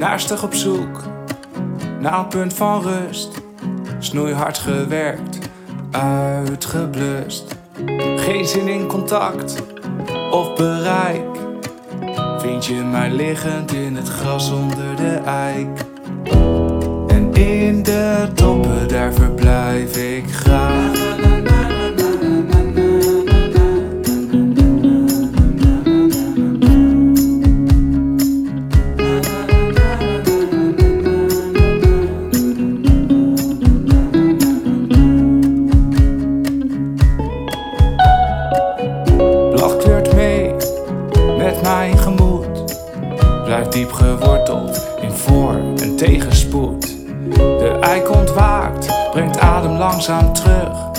Naastig op zoek naar een punt van rust. Snoeihard gewerkt, uitgeblust. Geen zin in contact of bereik. Vind je mij liggend in het gras onder de eik. En in de toppen, daar verblijf ik graag. Blijft diep geworteld in voor- en tegenspoed. De eik ontwaakt, brengt adem langzaam terug.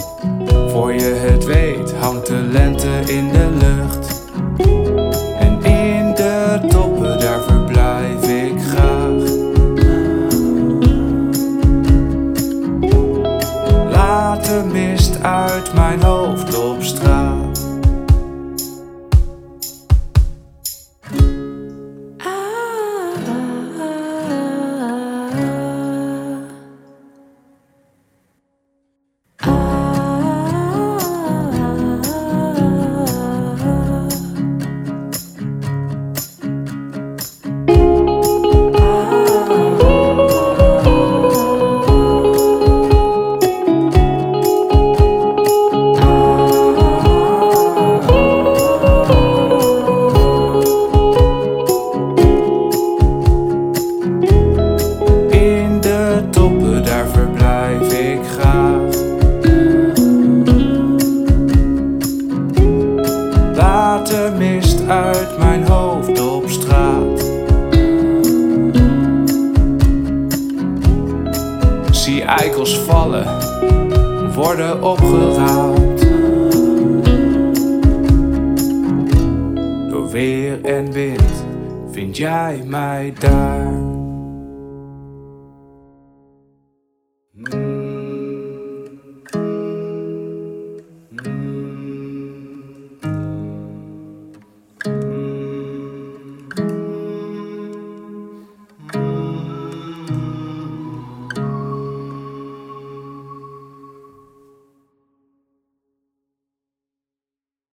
Voor je het weet, hangt de lente in de lucht. En in de toppen, daar verblijf ik graag. Laat de mist uit mijn hoofd op straat. Graag. Laat de mist uit mijn hoofd op straat. Zie eikels vallen, worden opgeraapt. Door weer en wind vind jij mij daar.